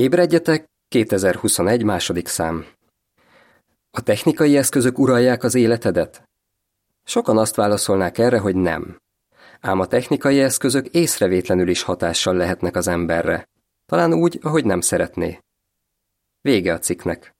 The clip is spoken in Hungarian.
Ébredjetek, 2021 második szám. A technikai eszközök uralják az életedet? Sokan azt válaszolnák erre, hogy nem. Ám a technikai eszközök észrevétlenül is hatással lehetnek az emberre. Talán úgy, ahogy nem szeretné. Vége a cikknek.